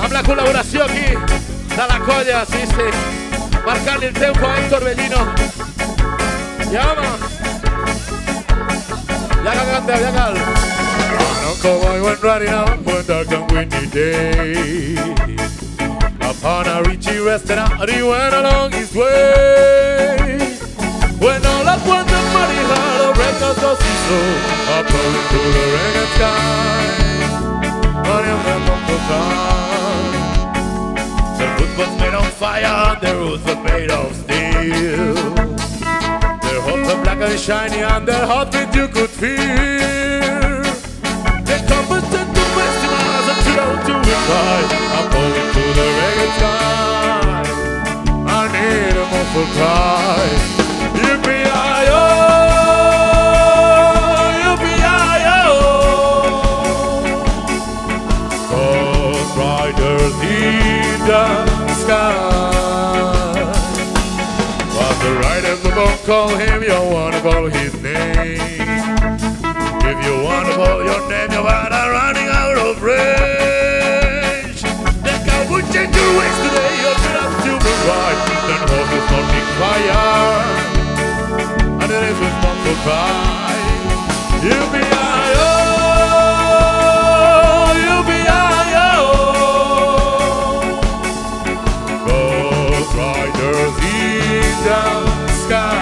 Habla colaboración aquí, da la colla, sí, sí. Marcarle el tempo a Héctor Belino. Llama. Ya cagante, ya cal. Bueno, como buen no one dark and windy day. Upon a Richie restaurant, he went along his way. When all at once the money had a record of his soul, up into the reggae sky. On him the bumper time. The roof was made on fire, the roof were made of steel. Their hopes are black and shiny, and their heartbeat you could feel. I'm going to the reggae sky. I need a muffled cry. The sky. The call him? You wanna call his name? If you wanna call your name, Ghost riders in the sky. Pluralista, pluralista, pluralista. Venga, familia. Yippee-yi-yo, yippee-yi-yo. Ghost riders in the sky.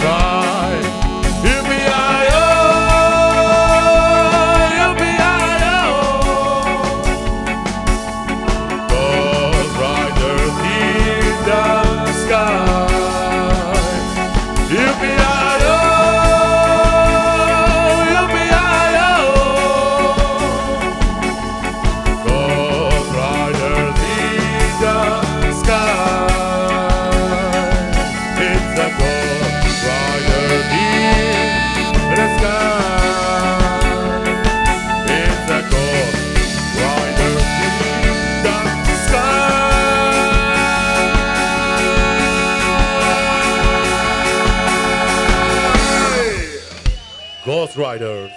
the Ghost Riders.